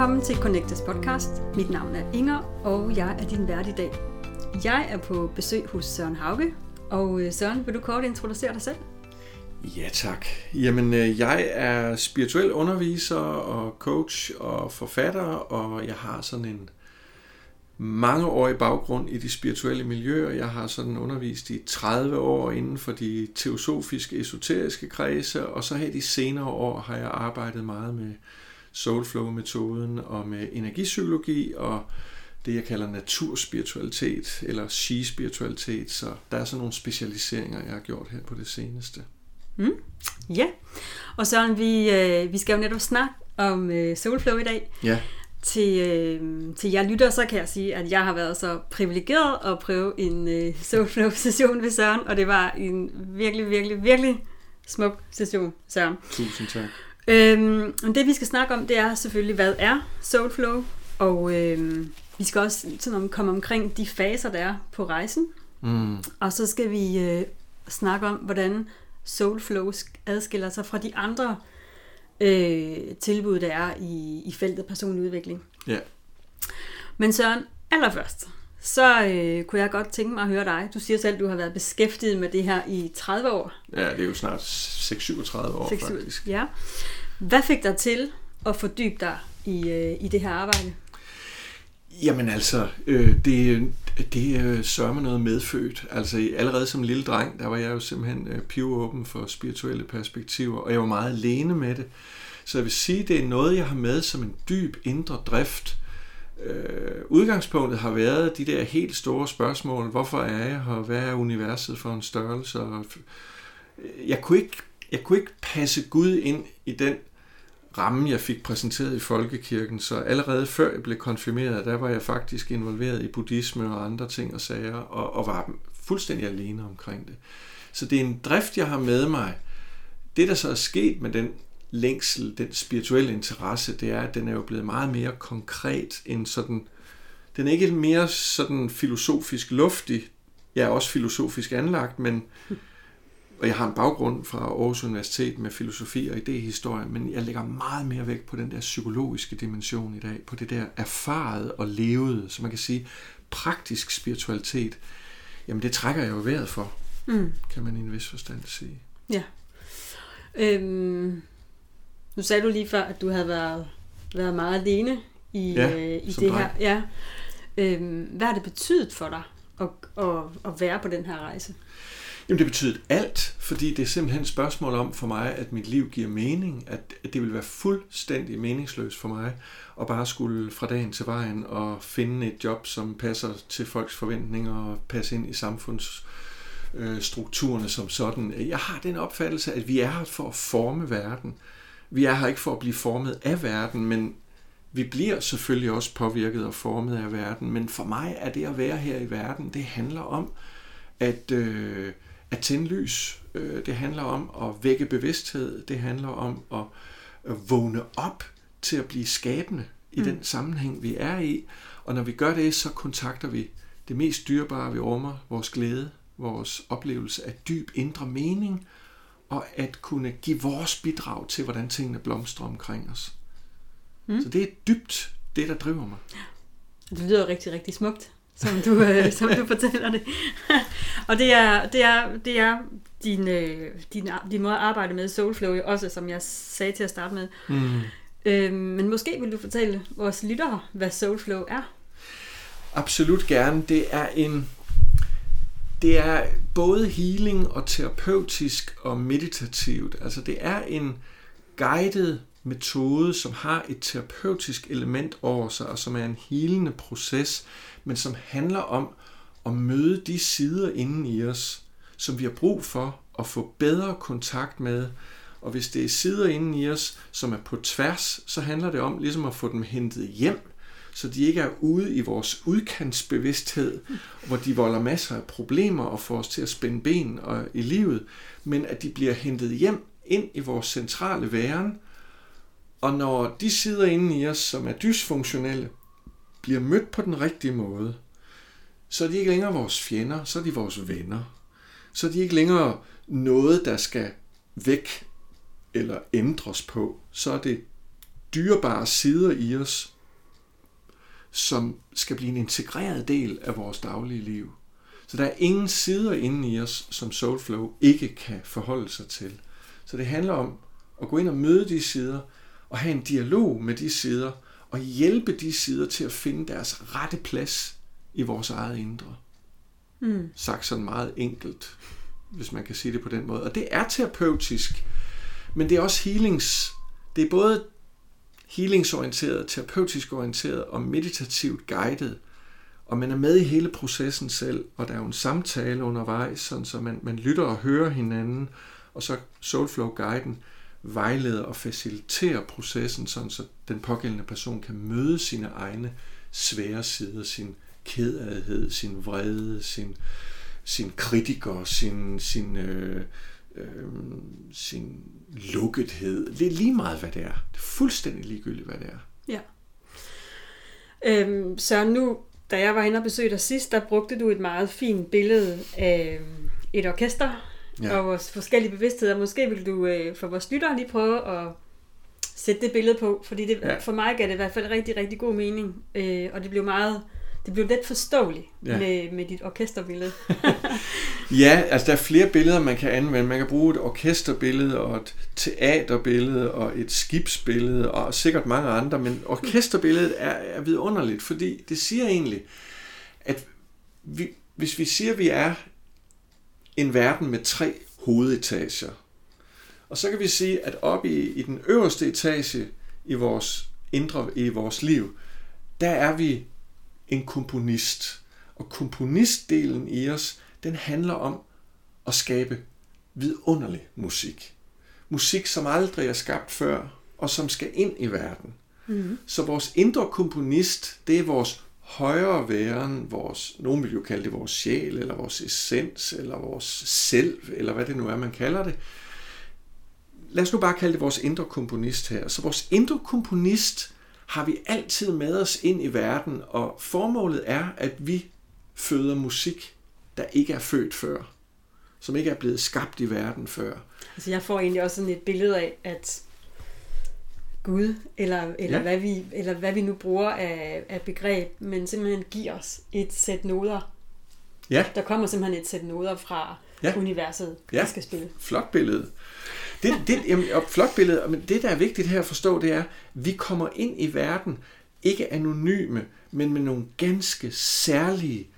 Velkommen til Connectes podcast. Mit navn er Inger, og jeg er din vært i dag. Jeg er på besøg hos Søren Hauge, og øh, Søren, vil du kort introducere dig selv? Ja tak. Jamen, øh, jeg er spirituel underviser og coach og forfatter, og jeg har sådan en mangeårig baggrund i de spirituelle miljøer. Jeg har sådan undervist i 30 år inden for de teosofiske, esoteriske kredse, og så her de senere år har jeg arbejdet meget med soulflow-metoden og med energipsykologi og det, jeg kalder naturspiritualitet eller she-spiritualitet. Så der er sådan nogle specialiseringer, jeg har gjort her på det seneste. Mm. Ja, og Søren, vi, øh, vi skal jo netop snakke om øh, soulflow i dag. Ja. Til, øh, til jer lytter, så kan jeg sige, at jeg har været så privilegeret at prøve en øh, soulflow-session ved Søren, og det var en virkelig, virkelig, virkelig smuk session, Søren. Tusind tak. Øhm, det vi skal snakke om, det er selvfølgelig, hvad er soulflow, og øhm, vi skal også sådan, komme omkring de faser, der er på rejsen. Mm. Og så skal vi øh, snakke om, hvordan soulflow adskiller sig fra de andre øh, tilbud, der er i, i feltet personlig udvikling. Ja. Men Søren, allerførst, så øh, kunne jeg godt tænke mig at høre dig. Du siger selv, at du har været beskæftiget med det her i 30 år. Ja, det er jo snart 6-37 år 6, faktisk. Ja. Hvad fik dig til at fordybe dig i, øh, i det her arbejde? Jamen altså, øh, det, det øh, sørger mig noget medfødt. Altså allerede som lille dreng, der var jeg jo simpelthen øh, pivåben for spirituelle perspektiver, og jeg var meget alene med det. Så jeg vil sige, det er noget, jeg har med som en dyb indre drift. Øh, udgangspunktet har været de der helt store spørgsmål. Hvorfor er jeg her? Hvad er universet for en størrelse? Jeg, kunne ikke, jeg kunne ikke passe Gud ind i den ramme, jeg fik præsenteret i folkekirken, så allerede før jeg blev konfirmeret, der var jeg faktisk involveret i buddhisme og andre ting og sager, og, og var fuldstændig alene omkring det. Så det er en drift, jeg har med mig. Det, der så er sket med den længsel, den spirituelle interesse, det er, at den er jo blevet meget mere konkret end sådan, den er ikke mere sådan filosofisk luftig, jeg er også filosofisk anlagt, men og jeg har en baggrund fra Aarhus Universitet med filosofi og idehistorie, men jeg lægger meget mere vægt på den der psykologiske dimension i dag, på det der erfaret og levede, så man kan sige, praktisk spiritualitet, jamen det trækker jeg jo vejret for, mm. kan man i en vis forstand sige. Ja. Øhm, nu sagde du lige før, at du havde været, været meget alene i, ja, øh, i det her. Ja. Øhm, hvad har det betydet for dig at, at, at være på den her rejse? Jamen det betyder alt, fordi det er simpelthen et spørgsmål om for mig, at mit liv giver mening, at, det vil være fuldstændig meningsløst for mig at bare skulle fra dagen til vejen og finde et job, som passer til folks forventninger og passe ind i samfundsstrukturerne som sådan. Jeg har den opfattelse, at vi er her for at forme verden. Vi er her ikke for at blive formet af verden, men vi bliver selvfølgelig også påvirket og formet af verden, men for mig er det at være her i verden, det handler om at... Øh, at tænde lys. Øh, det handler om at vække bevidsthed. Det handler om at, vågne op til at blive skabende i mm. den sammenhæng, vi er i. Og når vi gør det, så kontakter vi det mest dyrebare, vi rummer, vores glæde, vores oplevelse af dyb indre mening, og at kunne give vores bidrag til, hvordan tingene blomstrer omkring os. Mm. Så det er dybt det, der driver mig. Det lyder rigtig, rigtig smukt som du, øh, som du fortæller det. og det er, det er, det er din, øh, din, din måde at arbejde med Soulflow også, som jeg sagde til at starte med. Mm. Øh, men måske vil du fortælle vores lyttere, hvad Soulflow er? Absolut gerne. Det er en det er både healing og terapeutisk og meditativt. Altså det er en guided metode, som har et terapeutisk element over sig, og som er en helende proces, men som handler om at møde de sider inden i os, som vi har brug for at få bedre kontakt med. Og hvis det er sider inden i os, som er på tværs, så handler det om ligesom at få dem hentet hjem, så de ikke er ude i vores udkantsbevidsthed, hvor de volder masser af problemer og får os til at spænde ben og, i livet, men at de bliver hentet hjem ind i vores centrale væren, og når de sider inde i os, som er dysfunktionelle, bliver mødt på den rigtige måde, så er de ikke længere vores fjender, så er de vores venner. Så er de ikke længere noget, der skal væk eller ændres på. Så er det dyrebare sider i os, som skal blive en integreret del af vores daglige liv. Så der er ingen sider inde i os, som Soulflow ikke kan forholde sig til. Så det handler om at gå ind og møde de sider, og have en dialog med de sider, og hjælpe de sider til at finde deres rette plads i vores eget indre. Mm. Sagt sådan meget enkelt, hvis man kan sige det på den måde. Og det er terapeutisk, men det er også healings. Det er både healingsorienteret, terapeutisk orienteret og meditativt guidet. Og man er med i hele processen selv, og der er jo en samtale undervejs, sådan så man, man lytter og hører hinanden, og så Soulflow-guiden vejleder og faciliterer processen, sådan så den pågældende person kan møde sine egne svære sider, sin kedelighed, sin vrede, sin, sin kritiker, sin, sin, øh, øh, sin lukkethed. Det er lige meget, hvad det er. Det er fuldstændig ligegyldigt, hvad det er. Ja. Øhm, så nu, da jeg var inde og besøgte dig sidst, der brugte du et meget fint billede af øhm, et orkester ja. og vores forskellige bevidstheder. Måske vil du øh, for vores lyttere lige prøve at sætte det billede på, fordi det, ja. for mig gav det i hvert fald rigtig, rigtig god mening, øh, og det blev meget det blev let forståeligt ja. med, med dit orkesterbillede. ja, altså der er flere billeder, man kan anvende. Man kan bruge et orkesterbillede og et teaterbillede og et skibsbillede og sikkert mange andre, men orkesterbilledet er, er vidunderligt, fordi det siger egentlig, at vi, hvis vi siger, at vi er en verden med tre hovedetager, og så kan vi sige, at oppe i, i den øverste etage i vores indre, i vores liv, der er vi en komponist. Og komponistdelen i os, den handler om at skabe vidunderlig musik. Musik, som aldrig er skabt før, og som skal ind i verden. Mm. Så vores indre komponist, det er vores højere væren, vores, nogen vil jo kalde det vores sjæl, eller vores essens, eller vores selv, eller hvad det nu er, man kalder det. Lad os nu bare kalde det vores indre komponist her. Så vores indre komponist, har vi altid med os ind i verden, og formålet er, at vi føder musik, der ikke er født før, som ikke er blevet skabt i verden før. Altså jeg får egentlig også sådan et billede af, at Gud, eller, eller, ja. hvad, vi, eller hvad vi nu bruger af, af begreb, men simpelthen giver os et sæt noder. Ja. Der kommer simpelthen et sæt noder fra ja. universet, ja. skal spille. Flot billede. Det, det, jamen, og flot billede, men det, der er vigtigt her at forstå, det er, at vi kommer ind i verden ikke anonyme, men med nogle ganske særlige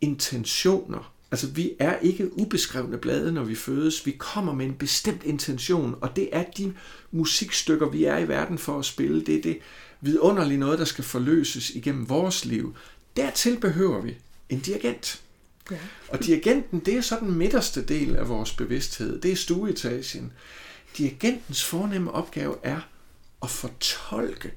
intentioner. Altså, vi er ikke ubeskrevne blade, når vi fødes. Vi kommer med en bestemt intention, og det er de musikstykker, vi er i verden for at spille. Det er det vidunderlige noget, der skal forløses igennem vores liv. Dertil behøver vi en dirigent. Ja. Og dirigenten, det er så den midterste del af vores bevidsthed. Det er stueetagen. Dirigentens fornemme opgave er at fortolke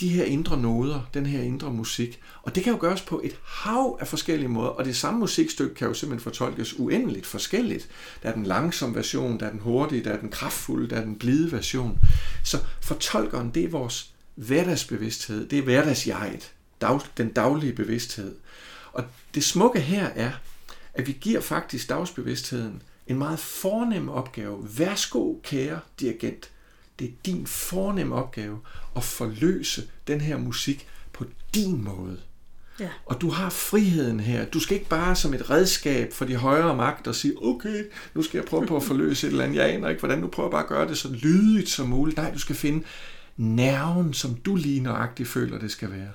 de her indre noder, den her indre musik. Og det kan jo gøres på et hav af forskellige måder, og det samme musikstykke kan jo simpelthen fortolkes uendeligt forskelligt. Der er den langsomme version, der er den hurtige, der er den kraftfulde, der er den blide version. Så fortolkeren, det er vores hverdagsbevidsthed, det er hverdagsjeget, dag, den daglige bevidsthed. Og det smukke her er, at vi giver faktisk dagsbevidstheden en meget fornem opgave. Værsgo, kære dirigent. Det er din fornemme opgave at forløse den her musik på din måde. Ja. Og du har friheden her. Du skal ikke bare som et redskab for de højere magter sige, okay, nu skal jeg prøve på at forløse et eller andet. Jeg aner ikke, hvordan du prøver bare at gøre det så lydigt som muligt. Nej, du skal finde nerven, som du lige nøjagtigt føler, det skal være.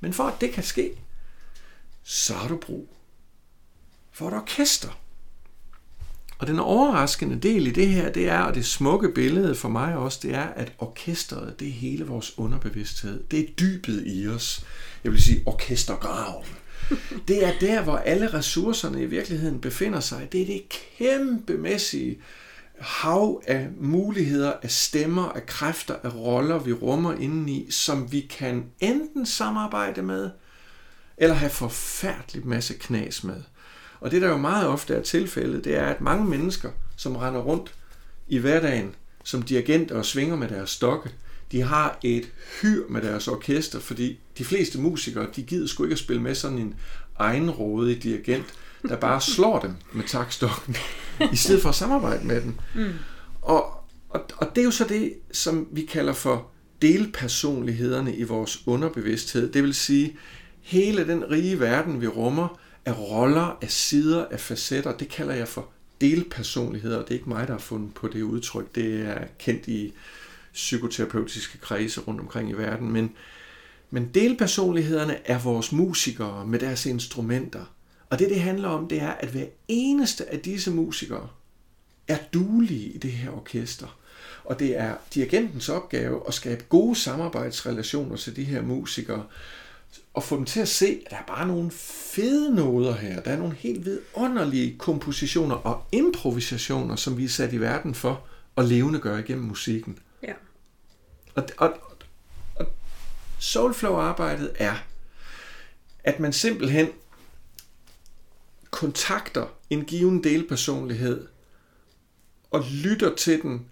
Men for at det kan ske, så har du brug for et orkester. Og den overraskende del i det her, det er, og det smukke billede for mig også, det er, at orkestret, det er hele vores underbevidsthed. Det er dybet i os. Jeg vil sige orkestergraven. Det er der, hvor alle ressourcerne i virkeligheden befinder sig. Det er det kæmpemæssige hav af muligheder, af stemmer, af kræfter, af roller, vi rummer indeni, som vi kan enten samarbejde med, eller have forfærdelig masse knas med. Og det, der jo meget ofte er tilfældet, det er, at mange mennesker, som render rundt i hverdagen som dirigenter og svinger med deres stokke, de har et hyr med deres orkester, fordi de fleste musikere, de gider sgu ikke at spille med sådan en egenrådig dirigent, der bare slår dem med takstokken, i stedet for at samarbejde med dem. Mm. Og, og, og det er jo så det, som vi kalder for delpersonlighederne i vores underbevidsthed. Det vil sige, hele den rige verden, vi rummer, af roller, af sider, af facetter, det kalder jeg for delpersonligheder. og Det er ikke mig, der har fundet på det udtryk. Det er kendt i psykoterapeutiske kredse rundt omkring i verden. Men, men delpersonlighederne er vores musikere med deres instrumenter. Og det, det handler om, det er, at hver eneste af disse musikere er duelige i det her orkester. Og det er dirigentens opgave at skabe gode samarbejdsrelationer til de her musikere, og få dem til at se, at der er bare nogle fede noder her. Der er nogle helt vidunderlige kompositioner og improvisationer, som vi er sat i verden for at levende gøre igennem musikken. Ja. Og, og, og Soulflow-arbejdet er, at man simpelthen kontakter en given delpersonlighed og lytter til den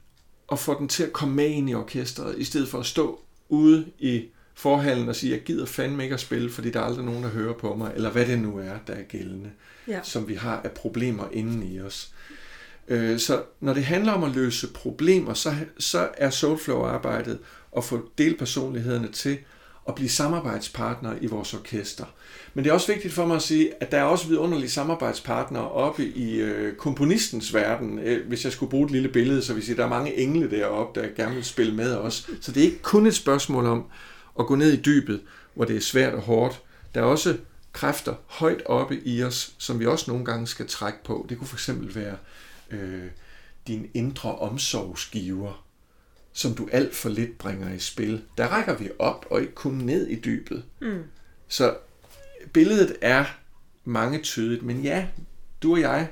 og får den til at komme med ind i orkestret, i stedet for at stå ude i forhallen og sige, jeg gider fandme ikke at spille, fordi der er aldrig nogen, der hører på mig, eller hvad det nu er, der er gældende, ja. som vi har af problemer inden i os. Øh, så når det handler om at løse problemer, så, så er Soulflow-arbejdet at få delpersonlighederne til at blive samarbejdspartnere i vores orkester. Men det er også vigtigt for mig at sige, at der er også vidunderlige samarbejdspartnere oppe i øh, komponistens verden. Øh, hvis jeg skulle bruge et lille billede, så vil jeg sige, at der er mange engle deroppe, der gerne vil spille med os. Så det er ikke kun et spørgsmål om at gå ned i dybet, hvor det er svært og hårdt. Der er også kræfter højt oppe i os, som vi også nogle gange skal trække på. Det kunne for eksempel være øh, din indre omsorgsgiver, som du alt for lidt bringer i spil. Der rækker vi op og ikke kun ned i dybet. Mm. Så billedet er mange tydeligt, men ja, du og jeg,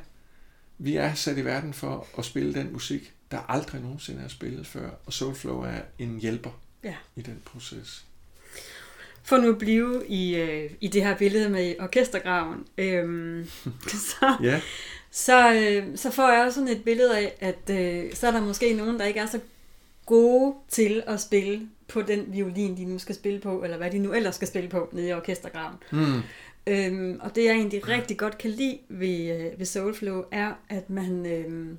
vi er sat i verden for at spille den musik, der aldrig nogensinde er spillet før, og Soulflow er en hjælper ja. i den proces. For nu at blive i, øh, i det her billede med orkestergraven, øh, så, ja. så, øh, så får jeg også sådan et billede af, at øh, så er der måske nogen, der ikke er så gode til at spille på den violin, de nu skal spille på, eller hvad de nu ellers skal spille på nede i orkestergraven. Mm. Øhm, og det jeg egentlig rigtig godt kan lide ved, øh, ved Soulflow, er, at man øh,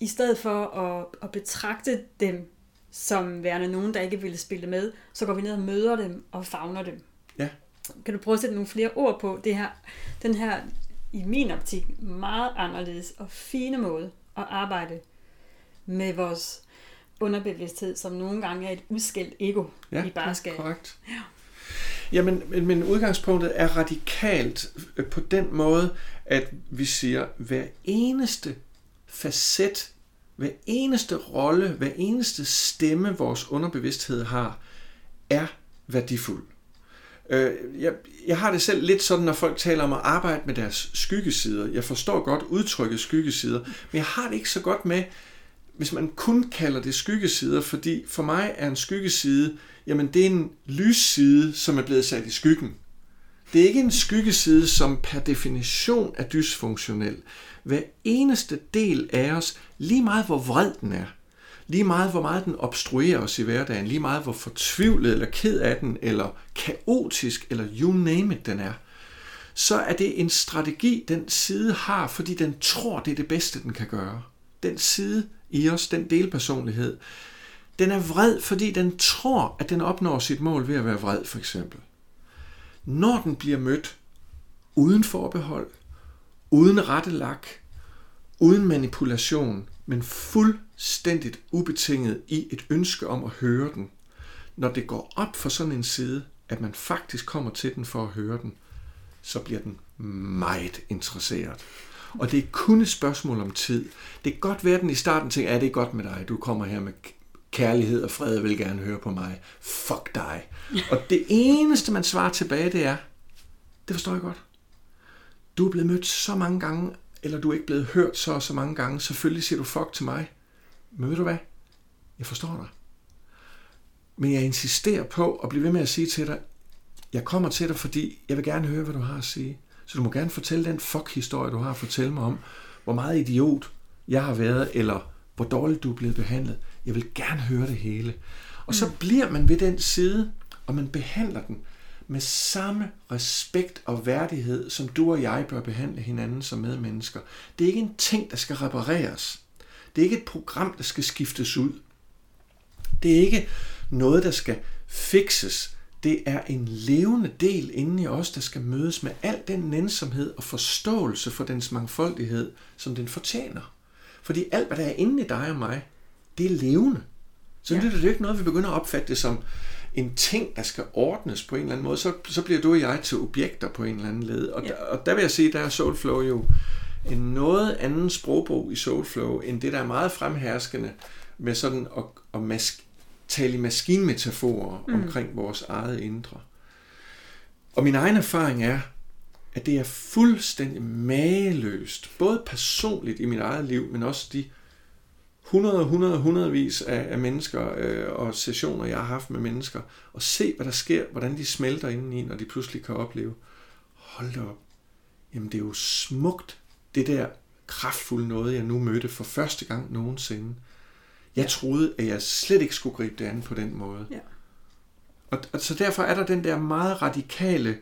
i stedet for at, at betragte dem som værende nogen, der ikke ville spille med, så går vi ned og møder dem og fagner dem. Ja. Kan du prøve at sætte nogle flere ord på det her, den her, i min optik, meget anderledes og fine måde at arbejde med vores underbevidsthed, som nogle gange er et udskilt ego, ja, vi bare skal... korrekt. Ja. Jamen, men, men udgangspunktet er radikalt øh, på den måde, at vi siger, hver eneste facet, hver eneste rolle, hver eneste stemme, vores underbevidsthed har, er værdifuld. Øh, jeg, jeg har det selv lidt sådan, når folk taler om at arbejde med deres skyggesider. Jeg forstår godt udtrykket skyggesider, men jeg har det ikke så godt med, hvis man kun kalder det skyggesider, fordi for mig er en skyggeside, jamen det er en lysside, som er blevet sat i skyggen. Det er ikke en skyggeside, som per definition er dysfunktionel. Hver eneste del af os, lige meget hvor vred den er, lige meget hvor meget den obstruerer os i hverdagen, lige meget hvor fortvivlet eller ked af den, eller kaotisk, eller you name it den er, så er det en strategi, den side har, fordi den tror, det er det bedste, den kan gøre. Den side i os, den delpersonlighed, den er vred, fordi den tror, at den opnår sit mål ved at være vred, for eksempel. Når den bliver mødt uden forbehold, uden rettelak, uden manipulation, men fuldstændigt ubetinget i et ønske om at høre den, når det går op for sådan en side, at man faktisk kommer til den for at høre den, så bliver den meget interesseret. Og det er kun et spørgsmål om tid. Det kan godt være, at den i starten tænker, at det er godt med dig, du kommer her med kærlighed og fred og vil gerne høre på mig. Fuck dig. Og det eneste, man svarer tilbage, det er, det forstår jeg godt. Du er blevet mødt så mange gange, eller du er ikke blevet hørt så og så mange gange. Selvfølgelig siger du fuck til mig. Men ved du hvad? Jeg forstår dig. Men jeg insisterer på at blive ved med at sige til dig, jeg kommer til dig, fordi jeg vil gerne høre, hvad du har at sige. Så du må gerne fortælle den fuck-historie, du har at fortælle mig om, hvor meget idiot jeg har været, eller hvor dårligt du er blevet behandlet. Jeg vil gerne høre det hele. Og så mm. bliver man ved den side, og man behandler den med samme respekt og værdighed, som du og jeg bør behandle hinanden som medmennesker. Det er ikke en ting, der skal repareres. Det er ikke et program, der skal skiftes ud. Det er ikke noget, der skal fikses. Det er en levende del inde i os, der skal mødes med al den nænsomhed og forståelse for dens mangfoldighed, som den fortjener. Fordi alt, hvad der er inde i dig og mig, det er levende. Så ja. det er det ikke noget, vi begynder at opfatte det som en ting, der skal ordnes på en eller anden måde. Så, så bliver du og jeg til objekter på en eller anden led. Og, ja. der, og der vil jeg sige, der er Soulflow jo en noget anden sprogbog i Soulflow, end det, der er meget fremherskende med sådan at, at mas- tale i maskinmetaforer mm. omkring vores eget indre. Og min egen erfaring er, at det er fuldstændig mageløst, både personligt i mit eget liv, men også de 100 og 100 hundredvis af, af mennesker øh, og sessioner, jeg har haft med mennesker, og se, hvad der sker, hvordan de smelter indeni, når de pludselig kan opleve, hold da op, jamen det er jo smukt, det der kraftfulde noget, jeg nu mødte for første gang nogensinde. Jeg ja. troede, at jeg slet ikke skulle gribe det an på den måde. Ja. Og, og så derfor er der den der meget radikale,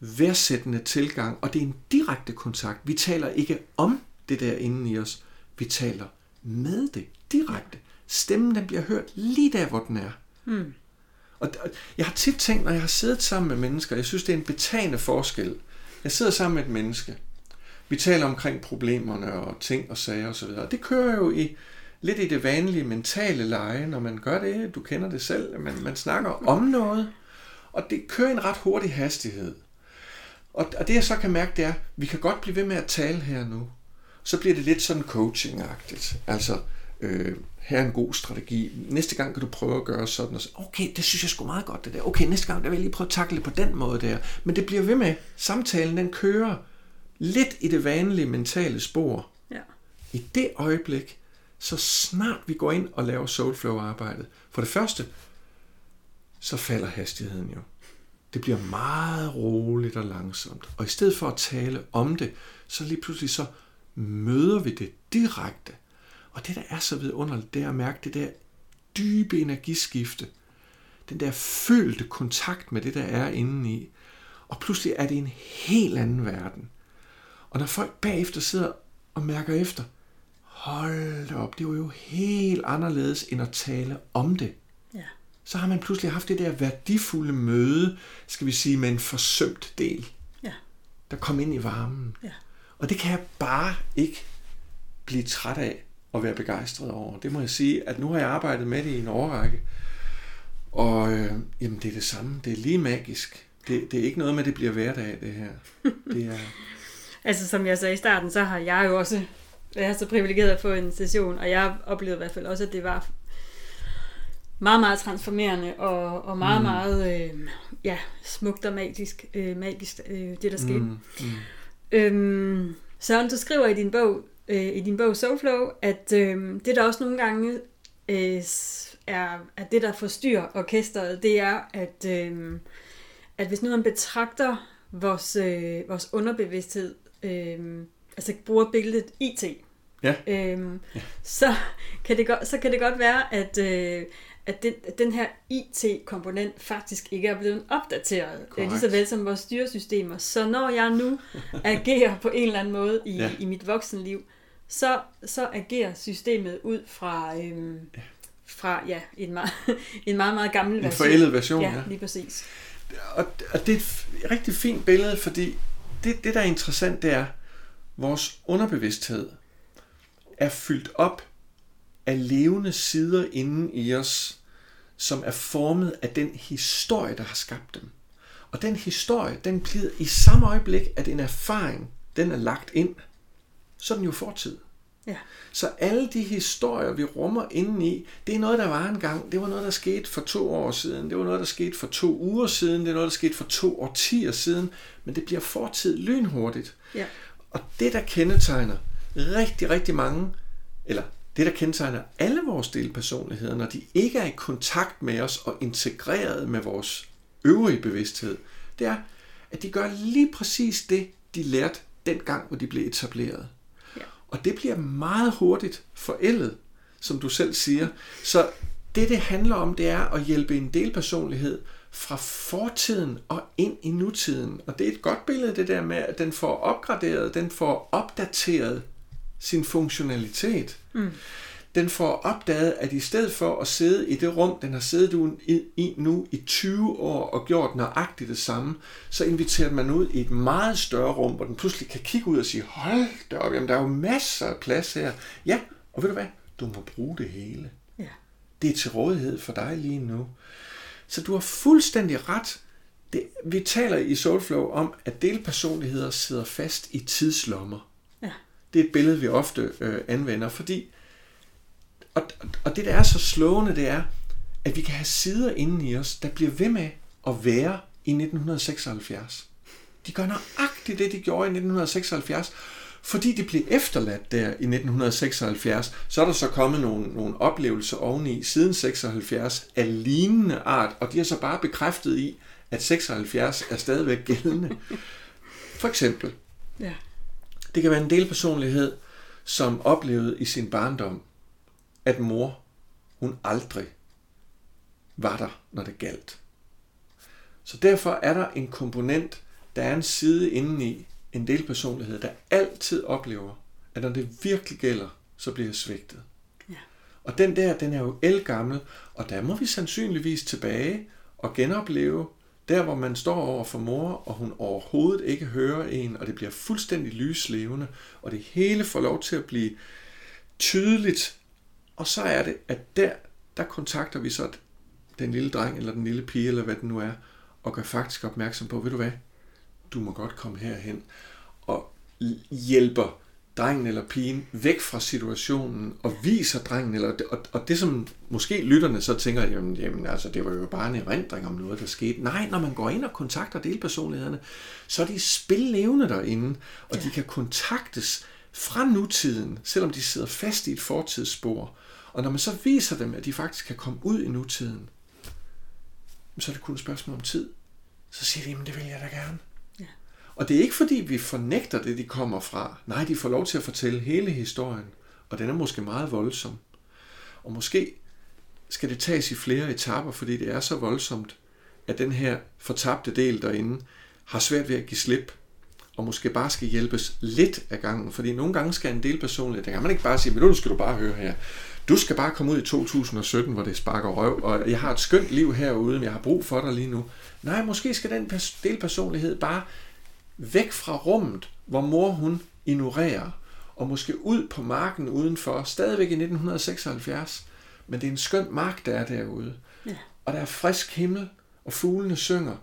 værdsættende tilgang, og det er en direkte kontakt. Vi taler ikke om det der inde i os, vi taler med det direkte. Stemmen den bliver hørt lige der, hvor den er. Og, og jeg har tit tænkt, når jeg har siddet sammen med mennesker, jeg synes, det er en betagende forskel. Jeg sidder sammen med et menneske. Vi taler omkring problemerne og ting og sager osv. Og det kører jo i lidt i det vanlige mentale leje, når man gør det. Du kender det selv. Man, man snakker om noget, og det kører i en ret hurtig hastighed. Og, og det jeg så kan mærke, det er, at vi kan godt blive ved med at tale her nu så bliver det lidt sådan coaching-agtigt. Altså, øh, her er en god strategi. Næste gang kan du prøve at gøre sådan og så, okay, det synes jeg sgu meget godt det der. Okay, næste gang der vil jeg lige prøve at takle det på den måde der. Men det bliver ved med. Samtalen den kører lidt i det vanlige mentale spor. Ja. I det øjeblik, så snart vi går ind og laver soulflow-arbejdet, for det første, så falder hastigheden jo. Det bliver meget roligt og langsomt. Og i stedet for at tale om det, så lige pludselig så møder vi det direkte. Og det, der er så vidunderligt, det er at mærke det der dybe energiskifte. Den der følte kontakt med det, der er inde i. Og pludselig er det en helt anden verden. Og når folk bagefter sidder og mærker efter, hold op, det var jo helt anderledes end at tale om det. Ja. Så har man pludselig haft det der værdifulde møde, skal vi sige, med en forsømt del. Ja. Der kom ind i varmen. Ja. Og det kan jeg bare ikke blive træt af at være begejstret over. Det må jeg sige, at nu har jeg arbejdet med det i en årrække, og øh, jamen, det er det samme. Det er lige magisk. Det, det er ikke noget med, at det bliver hverdag, det her. Det er... altså, som jeg sagde i starten, så har jeg jo også været så privilegeret at få en session, og jeg oplevede i hvert fald også, at det var meget, meget transformerende og, og meget, mm. meget øh, ja, smukt og magisk, øh, magisk øh, det der skete. Mm. Mm. Øhm, Søren, du skriver i din bog, øh, i din bog Soulflow, at øh, det der også nogle gange øh, er, at det, der forstyrrer orkestret, det er, at, øh, at hvis nu man betragter vores, øh, vores underbevidsthed, øh, altså bruger billedet IT, ja. Øh, ja. Så, kan det godt, så kan det godt være, at, øh, at, den, at den her IT-komponent faktisk ikke er blevet opdateret, Correct. lige så vel som vores styresystemer. Så når jeg nu agerer på en eller anden måde i, ja. i mit voksenliv, så, så agerer systemet ud fra, øhm, ja. fra ja, en, meget, en meget, meget gammel version. En forældet version, ja. ja. lige præcis. Og, og det er et rigtig fint billede, fordi det, det, der er interessant, det er, vores underbevidsthed er fyldt op af levende sider inde i os, som er formet af den historie, der har skabt dem. Og den historie, den bliver i samme øjeblik, at en erfaring, den er lagt ind, så er den jo fortid. Ja. Så alle de historier, vi rummer indeni, det er noget, der var engang. Det var noget, der skete for to år siden. Det var noget, der skete for to uger siden. Det er noget, der skete for to årtier siden. Men det bliver fortid lynhurtigt. Ja. Og det, der kendetegner rigtig, rigtig mange, eller det, der kendetegner alle vores delpersonligheder, når de ikke er i kontakt med os og integreret med vores øvrige bevidsthed, det er, at de gør lige præcis det, de lærte dengang, hvor de blev etableret. Ja. Og det bliver meget hurtigt forældet, som du selv siger. Så det, det handler om, det er at hjælpe en delpersonlighed fra fortiden og ind i nutiden. Og det er et godt billede, det der med, at den får opgraderet, den får opdateret sin funktionalitet. Mm. den får opdaget, at i stedet for at sidde i det rum, den har siddet i nu i 20 år og gjort nøjagtigt det samme, så inviterer man ud i et meget større rum, hvor den pludselig kan kigge ud og sige, hold da op, jamen, der er jo masser af plads her. Ja, og ved du hvad? Du må bruge det hele. Ja. Det er til rådighed for dig lige nu. Så du har fuldstændig ret. Det, vi taler i Soulflow om, at delpersonligheder sidder fast i tidslommer. Det er et billede, vi ofte øh, anvender, fordi og, og det, der er så slående, det er, at vi kan have sider inden i os, der bliver ved med at være i 1976. De gør nøjagtigt det, de gjorde i 1976, fordi de blev efterladt der i 1976, så er der så kommet nogle, nogle oplevelser oveni siden 76 af lignende art, og de har så bare bekræftet i, at 76 er stadigvæk gældende. For eksempel, Ja det kan være en delpersonlighed, som oplevede i sin barndom, at mor, hun aldrig var der, når det galt. Så derfor er der en komponent, der er en side indeni, en delpersonlighed, der altid oplever, at når det virkelig gælder, så bliver jeg svigtet. Ja. Og den der, den er jo elgammel, og der må vi sandsynligvis tilbage og genopleve der, hvor man står over for mor, og hun overhovedet ikke hører en, og det bliver fuldstændig lyslevende, og det hele får lov til at blive tydeligt. Og så er det, at der, der kontakter vi så den lille dreng, eller den lille pige, eller hvad det nu er, og gør faktisk opmærksom på, ved du hvad, du må godt komme herhen, og hjælper drengen eller pigen væk fra situationen og viser drengen, eller, og, og det som måske lytterne så tænker, jamen, jamen altså, det var jo bare en erindring om noget, der skete. Nej, når man går ind og kontakter delpersonlighederne, så er de spillevende derinde, og ja. de kan kontaktes fra nutiden, selvom de sidder fast i et fortidsspor. Og når man så viser dem, at de faktisk kan komme ud i nutiden, så er det kun et spørgsmål om tid. Så siger de, jamen det vil jeg da gerne. Og det er ikke fordi, vi fornægter det, de kommer fra. Nej, de får lov til at fortælle hele historien. Og den er måske meget voldsom. Og måske skal det tages i flere etapper, fordi det er så voldsomt, at den her fortabte del derinde har svært ved at give slip, og måske bare skal hjælpes lidt af gangen. Fordi nogle gange skal en del personligt, der kan man ikke bare sige, men nu skal du bare høre her. Du skal bare komme ud i 2017, hvor det sparker røv, og jeg har et skønt liv herude, men jeg har brug for dig lige nu. Nej, måske skal den delpersonlighed bare væk fra rummet, hvor mor hun ignorerer, og måske ud på marken udenfor, stadigvæk i 1976, men det er en skøn mark, der er derude. Ja. Og der er frisk himmel, og fuglene synger,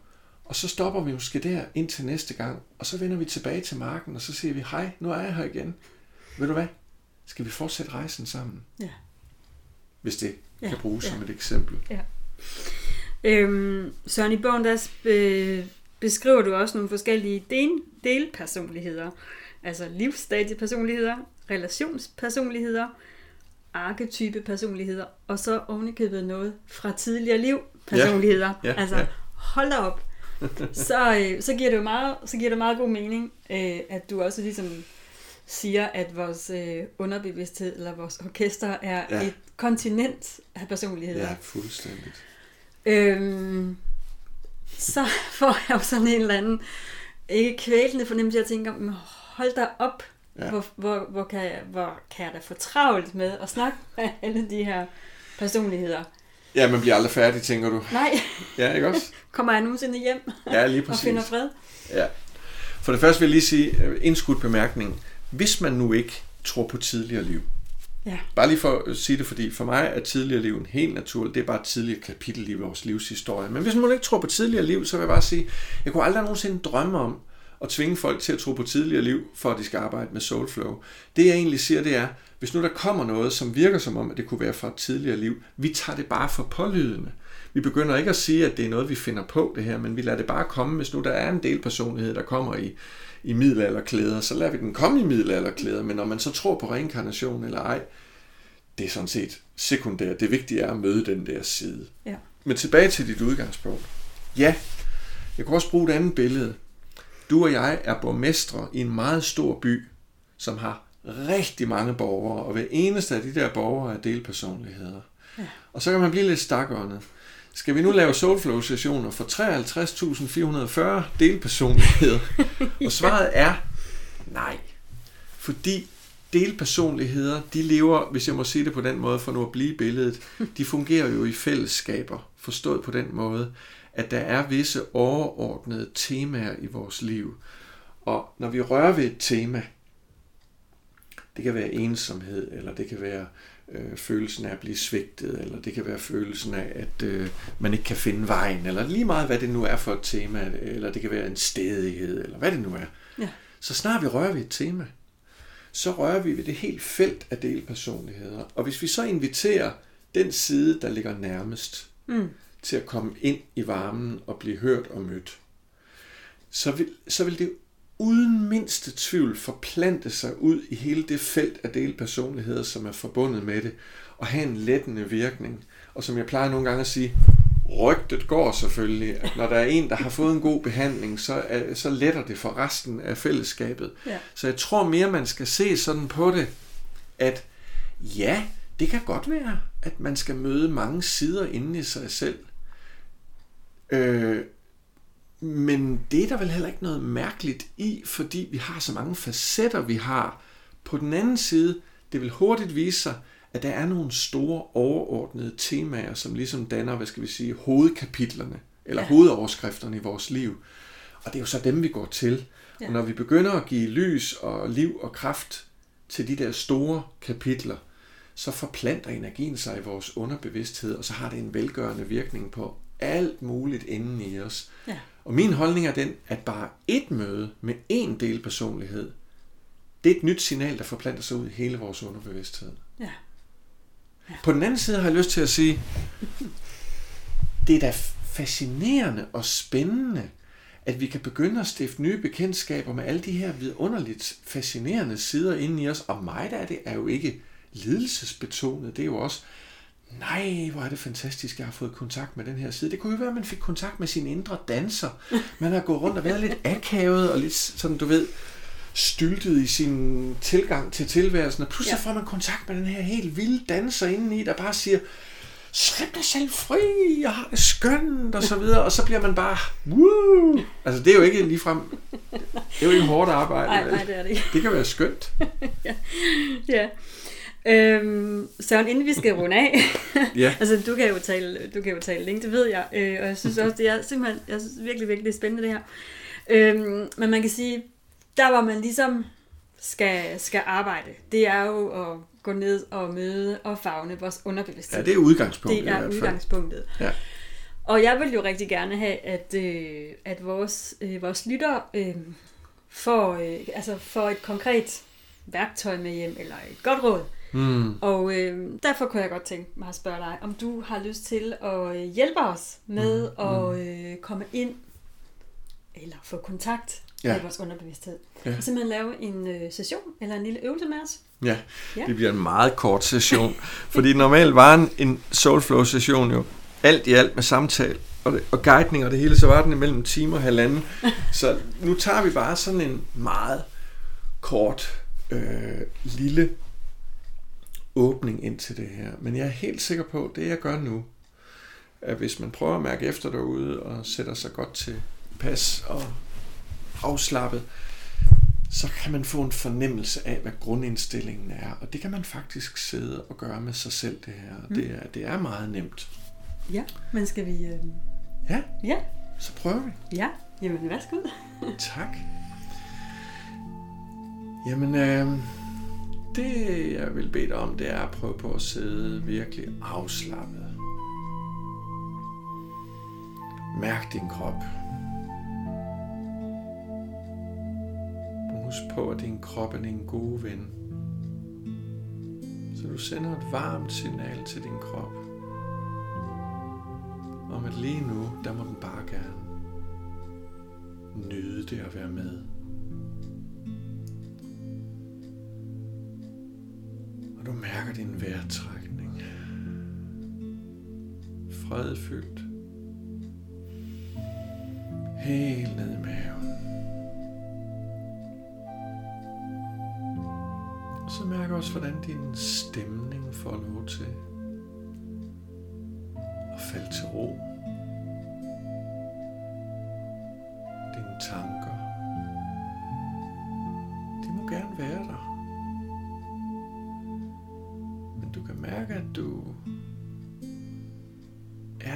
og så stopper vi måske der indtil næste gang, og så vender vi tilbage til marken, og så siger vi, hej, nu er jeg her igen. Ved du hvad? Skal vi fortsætte rejsen sammen? Ja. Hvis det Ja, kan bruges ja. som et eksempel. Øhm, Søren, i bogen der be, beskriver du også nogle forskellige del, delpersonligheder. Altså livsstadiepersonligheder, relationspersonligheder, arketype personligheder, og så ovenikøbet noget fra tidligere liv personligheder. Ja, ja, altså, ja. hold da op. så, øh, så, giver det jo meget, så giver det meget god mening, øh, at du også ligesom siger, at vores øh, underbevidsthed eller vores orkester er Ja. et kontinent af personligheder. Ja, fuldstændigt. Øhm, så får jeg jo sådan en eller anden ikke kvælende fornemmelse, jeg tænker, "Men hold da op, Ja. hvor, hvor, hvor, kan jeg, hvor kan jeg da få travlt med at snakke med alle de her personligheder. Ja, man bliver aldrig færdig, tænker du. Nej, Ja, ikke også? kommer jeg nogensinde hjem Ja, lige og præcis. finder fred? Ja. For det første vil jeg lige sige, øh, indskudt bemærkning. Hvis man nu ikke tror på tidligere liv, Ja, Bare lige for at sige det, fordi for mig er tidligere liv en helt naturlig, Det er bare et tidligere kapitel i vores livshistorie. Men hvis man ikke tror på tidligere liv, så vil jeg bare sige, jeg kunne aldrig nogensinde drømme om at tvinge folk til at tro på tidligere liv, for at de skal arbejde med Soulflow. Det jeg egentlig siger, det er, hvis nu der kommer noget, som virker som om, at det kunne være fra et tidligere liv, vi tager det bare for pålydende. Vi begynder ikke at sige, at det er noget, vi finder på det her, men vi lader det bare komme, hvis nu der er en del personlighed, der kommer i, i middelalderklæder, så lader vi den komme i middelalderklæder, men når man så tror på reinkarnation eller ej, det er sådan set sekundært. Det vigtige er at møde den der side. ja, Men tilbage til dit udgangspunkt. Ja, jeg kan også bruge et andet billede. Du og jeg er borgmestre i en meget stor by, som har rigtig mange borgere, og hver eneste af de der borgere er delpersonligheder. Ja. Og så kan man blive lidt stakåndet. Skal vi nu lave Soulflow-sessioner for 53.440 delpersonligheder? Og svaret er nej. Fordi delpersonligheder, de lever, hvis jeg må sige det på den måde, for nu at blive billedet, de fungerer jo i fællesskaber, forstået på den måde, at der er visse overordnede temaer i vores liv. Og når vi rører ved et tema, det kan være ensomhed, eller det kan være øh, følelsen af at blive svigtet, eller det kan være følelsen af, at øh, man ikke kan finde vejen, eller lige meget hvad det nu er for et tema, eller det kan være en stedighed, eller hvad det nu er. Ja. Så snart vi rører ved et tema, så rører vi ved det helt felt af delpersonligheder. Og hvis vi så inviterer den side, der ligger nærmest, mm. til at komme ind i varmen og blive hørt og mødt, så vil, så vil det uden mindste tvivl forplante sig ud i hele det felt af delpersonligheder, som er forbundet med det, og have en lettende virkning. Og som jeg plejer nogle gange at sige, rygtet går selvfølgelig, at når der er en, der har fået en god behandling, så, så letter det for resten af fællesskabet. Ja. Så jeg tror mere, man skal se sådan på det, at ja, det kan godt være, at man skal møde mange sider inde i sig selv. Øh, men det er der vel heller ikke noget mærkeligt i, fordi vi har så mange facetter, vi har. På den anden side, det vil hurtigt vise sig, at der er nogle store overordnede temaer, som ligesom danner, hvad skal vi sige, hovedkapitlerne, eller ja. hovedoverskrifterne i vores liv. Og det er jo så dem, vi går til. Ja. Og når vi begynder at give lys og liv og kraft til de der store kapitler, så forplanter energien sig i vores underbevidsthed, og så har det en velgørende virkning på alt muligt inden i os. Ja. Og min holdning er den, at bare et møde med én del personlighed, det er et nyt signal, der forplanter sig ud i hele vores underbevidsthed. Ja. ja. På den anden side har jeg lyst til at sige, det er da fascinerende og spændende, at vi kan begynde at stifte nye bekendtskaber med alle de her vidunderligt fascinerende sider inde i os. Og mig der er det er jo ikke lidelsesbetonet, det er jo også nej, hvor er det fantastisk, jeg har fået kontakt med den her side. Det kunne jo være, at man fik kontakt med sin indre danser. Man har gået rundt og været lidt akavet og lidt sådan, du ved, styltet i sin tilgang til tilværelsen, og pludselig ja. får man kontakt med den her helt vilde danser indeni, der bare siger, slip dig selv fri, jeg har det skønt, og så videre, og så bliver man bare, woo! Altså, det er jo ikke ligefrem, det er jo ikke hårdt arbejde. Nej, nej, det er det ikke. Det kan være skønt. ja. ja. Øhm, Søren, inden vi skal runde af, ja. altså du kan jo tale, du kan jo tale længe, det ved jeg, øh, og jeg synes også, det er simpelthen, jeg synes virkelig, virkelig spændende det her. Øhm, men man kan sige, der hvor man ligesom skal, skal arbejde, det er jo at gå ned og møde og fagne vores underbevidsthed. Ja, det er udgangspunktet. Det er udgangspunktet. Ja. Og jeg vil jo rigtig gerne have, at, øh, at vores, øh, vores lytter øh, får, øh, altså får et konkret værktøj med hjem, eller et godt råd, Mm. Og øh, derfor kunne jeg godt tænke mig at spørge dig, om du har lyst til at øh, hjælpe os med mm. at mm. øh, komme ind eller få kontakt ja. med vores underbevidsthed. Ja. Og simpelthen lave en øh, session eller en lille øvelse med os. Ja, ja. det bliver en meget kort session. fordi normalt var en, en Soulflow session jo alt i alt med samtale og, det, og guidning og det hele, så var den imellem time og halvanden. så nu tager vi bare sådan en meget kort, øh, lille åbning ind til det her. Men jeg er helt sikker på, at det jeg gør nu, at hvis man prøver at mærke efter derude og sætter sig godt til pas og afslappet, så kan man få en fornemmelse af, hvad grundindstillingen er. Og det kan man faktisk sidde og gøre med sig selv, det her. Mm. Det, er, det er meget nemt. Ja, men skal vi... Øh... Ja, ja, så prøver vi. Ja, jamen værsgo. tak. Jamen, øh, det, jeg vil bede dig om, det er at prøve på at sidde virkelig afslappet. Mærk din krop. Husk på, at din krop er din gode ven. Så du sender et varmt signal til din krop. Om at lige nu, der må den bare gerne nyde det at være med. Og du mærker din vejrtrækning. Fredfyldt. Helt ned i maven. Og så mærker også, hvordan din stemning får lov til at falde til ro.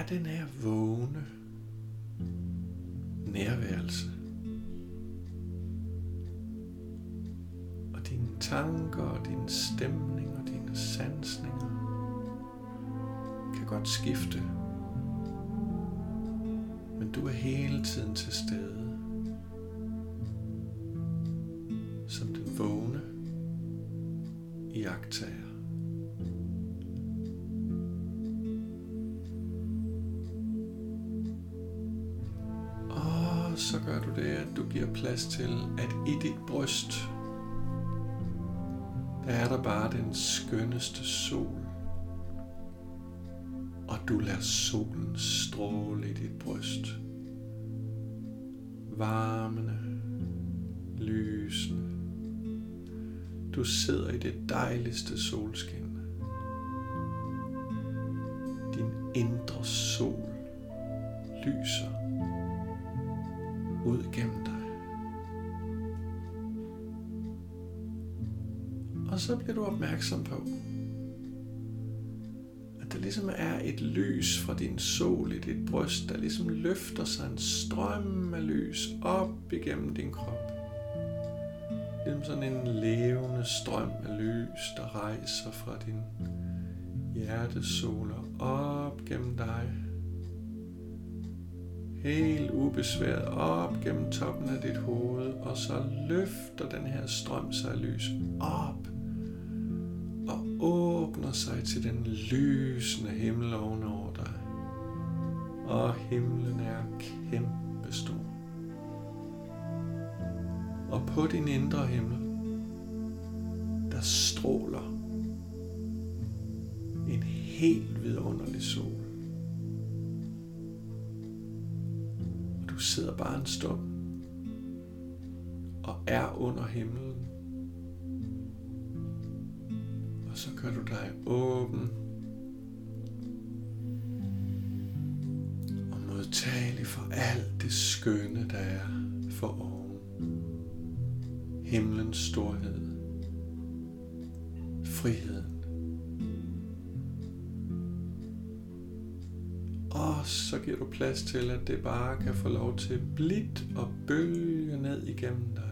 Den er vågne. Du at du giver plads til, at i dit bryst, der er der bare den skønneste sol. Og du lader solen stråle i dit bryst. Varmende, lysende. Du sidder i det dejligste solskin. Din indre sol lyser ud gennem dig. Og så bliver du opmærksom på, at der ligesom er et lys fra din sol i dit bryst, der ligesom løfter sig en strøm af lys op igennem din krop. Ligesom sådan en levende strøm af lys, der rejser fra din hjertesoler op gennem dig. Helt ubesværet op gennem toppen af dit hoved, og så løfter den her strøm sig lys op og åbner sig til den lysende himmel ovenover dig. Og himlen er kæmpestor. Og på din indre himmel, der stråler en helt vidunderlig sol. Du sidder bare en stund og er under himlen. Og så gør du dig åben og modtagelig for alt det skønne, der er for oven himlens storhed, friheden. Og så giver du plads til, at det bare kan få lov til blidt og bølge ned igennem dig.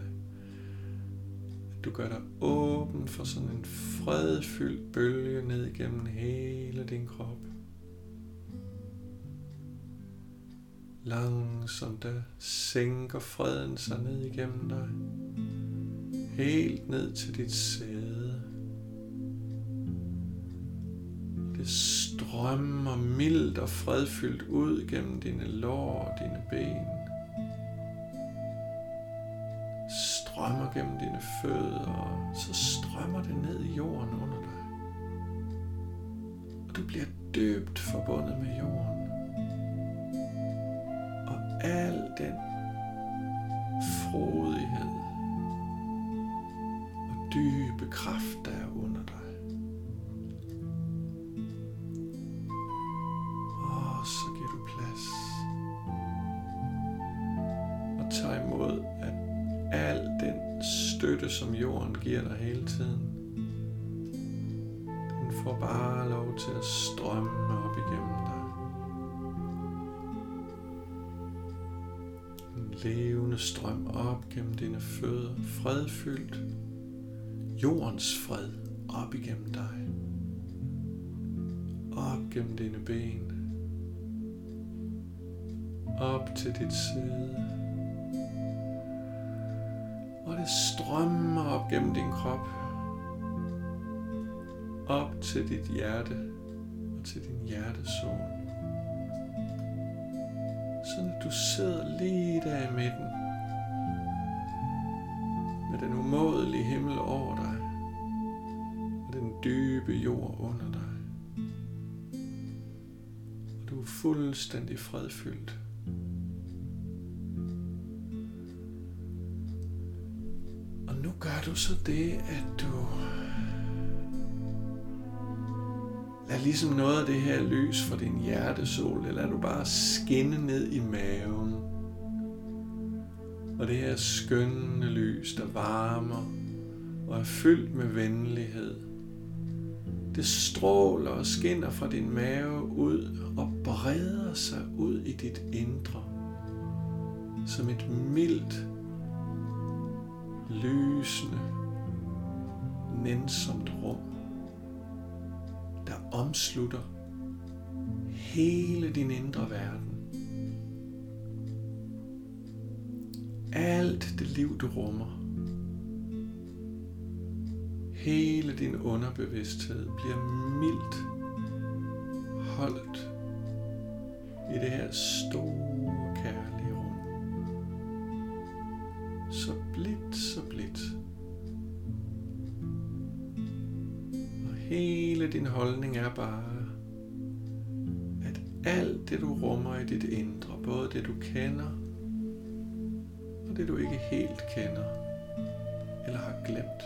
At du gør dig åben for sådan en fredfyldt bølge ned igennem hele din krop. Langsomt der sænker freden sig ned igennem dig helt ned til dit sæde. Strømmer mildt og fredfyldt ud gennem dine lår og dine ben. Strømmer gennem dine fødder, og så strømmer det ned i jorden under dig. Og du bliver dybt forbundet med jorden. Og al den frodighed dybe kraft, der er under så giver du plads. Og tag imod, at al den støtte, som jorden giver dig hele tiden, den får bare lov til at strømme op igennem dig. En levende strøm op gennem dine fødder, fredfyldt jordens fred op igennem dig. Op gennem dine ben. Op til dit sæde. Og det strømmer op gennem din krop. Op til dit hjerte og til din hjertesol. Sådan at du sidder lige der i midten med den umådelige himmel over dig, og den dybe jord under dig. Og du er fuldstændig fredfyldt. Du så det, at du Lad ligesom noget af det her lys for din hjertesol, eller lad du bare skinne ned i maven. Og det her skønne lys, der varmer og er fyldt med venlighed, Det stråler og skinner fra din mave ud og breder sig ud i dit indre som et mildt, lysende, nænsomt rum, der omslutter hele din indre verden. Alt det liv, du rummer, hele din underbevidsthed bliver mildt holdt i det her store kærlighed. Så blidt. Og hele din holdning er bare, at alt det du rummer i dit indre, både det du kender, og det du ikke helt kender, eller har glemt,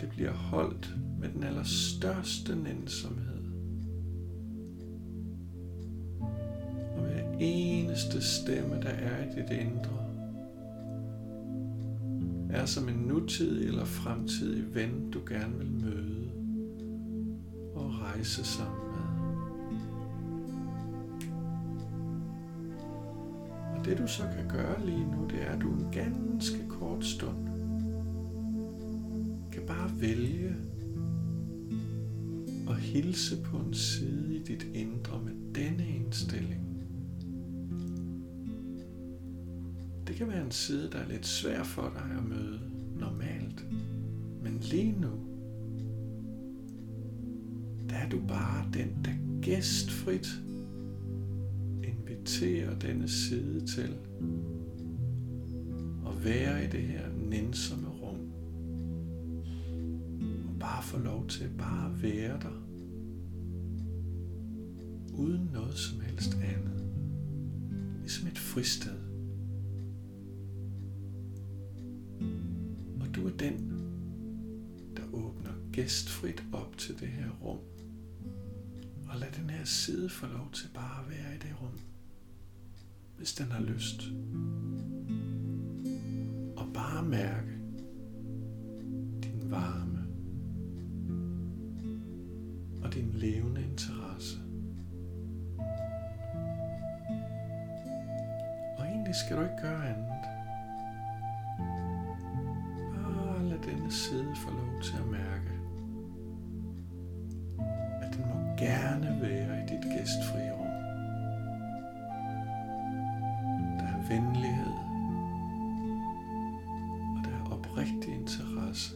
det bliver holdt med den allerstørste nænsomhed. Og eneste stemme, der er i dit indre, er som en nutidig eller fremtidig ven, du gerne vil møde og rejse sammen med. Og det du så kan gøre lige nu, det er, at du en ganske kort stund kan bare vælge at hilse på en side i dit indre med denne indstilling. Det kan være en side, der er lidt svær for dig at møde normalt. Men lige nu, der er du bare den, der gæstfrit inviterer denne side til at være i det her nænsomme rum. Og bare få lov til bare at være der. Uden noget som helst andet. Ligesom et fristed. Den, der åbner gæstfrit op til det her rum. Og lad den her side få lov til bare at være i det rum, hvis den har lyst. Og bare mærke gerne være i dit gæstfrie rum. Der er venlighed, og der er oprigtig interesse.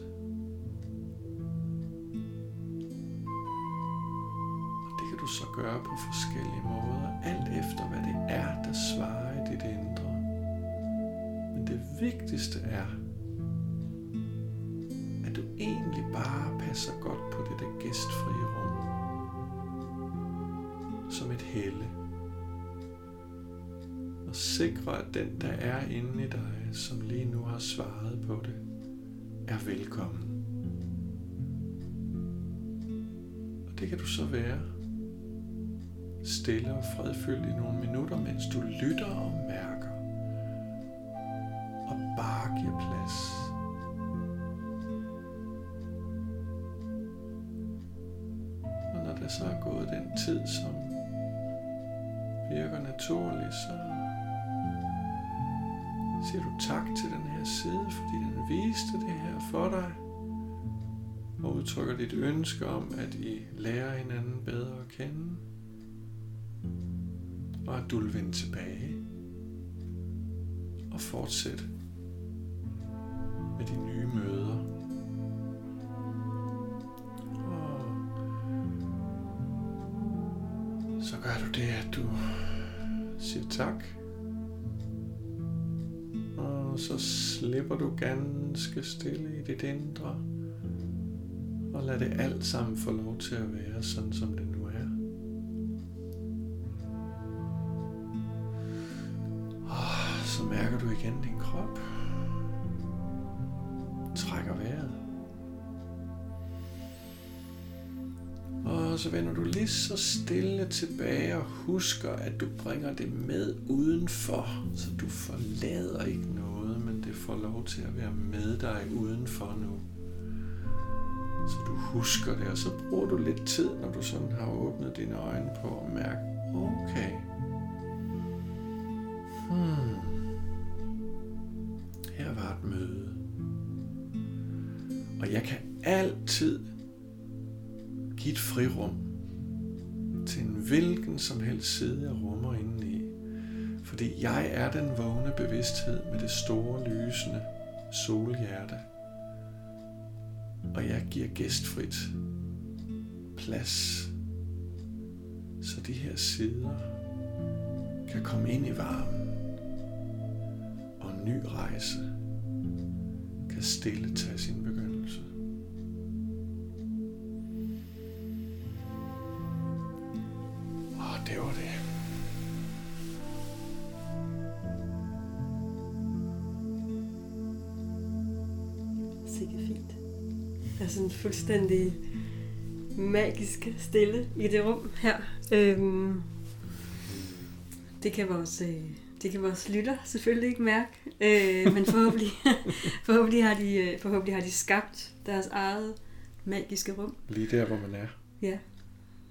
Og det kan du så gøre på forskellige måder, alt efter hvad det er, der svarer i dit indre. Men det vigtigste er, at du egentlig bare passer godt på det der gæstfrie rum. Som et helle. Og sikre, at den, der er inde i dig, som lige nu har svaret på det, er velkommen. Og det kan du så være stille og fredfyldt i nogle minutter, mens du lytter og mærker. Tak til den her side, fordi den viste det her for dig. Og udtrykker dit ønske om, at I lærer hinanden bedre at kende og at du vil vende tilbage og fortsætte med de nye møder. Og så gør du det, at du siger tak. Og så slipper du ganske stille i dit indre. Og lad det alt sammen få lov til at være sådan, som det nu er. så mærker du igen din krop. Trækker vejret. Og så vender du lige så stille tilbage og husker, at du bringer det med udenfor. Så du forlader ikke noget, får lov til at være med dig udenfor nu. Så du husker det, og så bruger du lidt tid, når du sådan har åbnet dine øjne på at mærke, okay. Hmm. Her var et møde. Og jeg kan altid give et frirum til en hvilken som helst side, jeg rummer inden fordi jeg er den vågne bevidsthed med det store, lysende solhjerte. Og jeg giver gæstfrit plads, så de her sider kan komme ind i varmen, og en ny rejse kan stille tage sin begyndelse. Sådan fuldstændig magisk stille i det rum her. Øhm, det kan vores, øh, det kan vores lytter selvfølgelig ikke mærke, øh, men forhåbentlig, forhåbentlig, har de, øh, forhåbentlig har de skabt deres eget magiske rum. Lige der, hvor man er. Ja.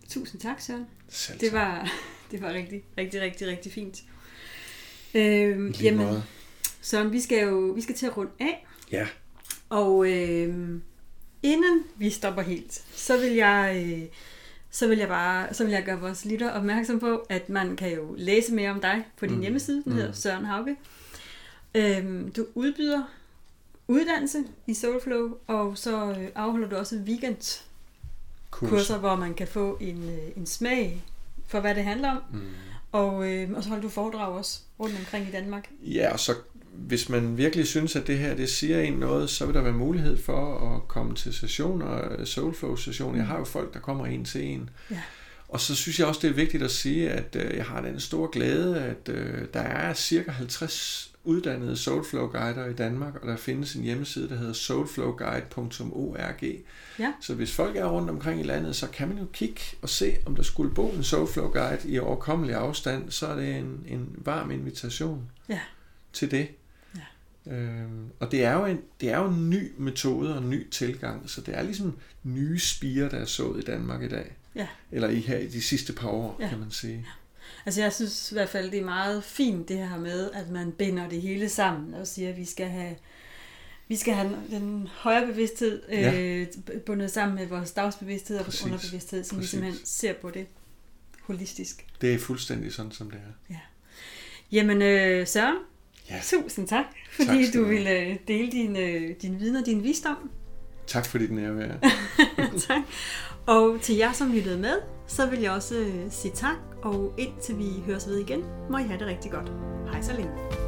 Tusind tak, Søren. Selv Det var, det var rigtig, rigtig, rigtig, rigtig fint. Lige jamen. Søren, vi skal jo vi skal til at runde af. Ja, Og øh, inden vi stopper helt, så vil jeg øh, så vil jeg bare så vil jeg gøre vores lytter opmærksom på, at man kan jo læse mere om dig på din Mm. mm. hjemmeside, den hedder Mm. Søren Hauge. Øh, du udbyder uddannelse i Soulflow, og så øh, afholder du også weekendkurser, kurs. hvor man kan få en, øh, en smag for, hvad det handler om. Mm. Og, øh, og så holder du foredrag også rundt omkring i Danmark. Ja, og så hvis man virkelig synes, at det her det siger en noget, så vil der være mulighed for at komme til sessioner, Soulflow-sessioner. Jeg har jo folk, der kommer en til en. Ja. Og så synes jeg også, det er vigtigt at sige, at øh, jeg har den store glæde, at øh, der er cirka 50 uddannede Soulflow-guider i Danmark, og der findes en hjemmeside, der hedder soulflowguide.org. Ja. Så hvis folk er rundt omkring i landet, så kan man jo kigge og se, om der skulle bo en Soulflow-guide i overkommelig afstand, så er det en, en varm invitation Ja. til det. Ja. Øhm, og det er, jo en, det er jo en ny metode og en ny tilgang, så det er ligesom nye spiger, der er sået i Danmark i dag. Ja. Eller i her i de sidste par år, Ja. kan man sige. Altså jeg synes i hvert fald, det er meget fint det her med, at man binder det hele sammen og siger, at vi skal have, vi skal have den højere bevidsthed Ja. øh, bundet sammen med vores dagsbevidsthed og vores underbevidsthed, så vi simpelthen ser på det holistisk. Det er fuldstændig sådan, som det er. Jamen øh, Søren, Ja. tusind tak, fordi Tak du ville øh, dele din, øh, din viden og din visdom. Tak for dit nærvær. tak. Og til jer, som lyttede med, så vil jeg også øh, sige tak, og indtil vi høres ved igen, må I have det rigtig godt. Hej så længe.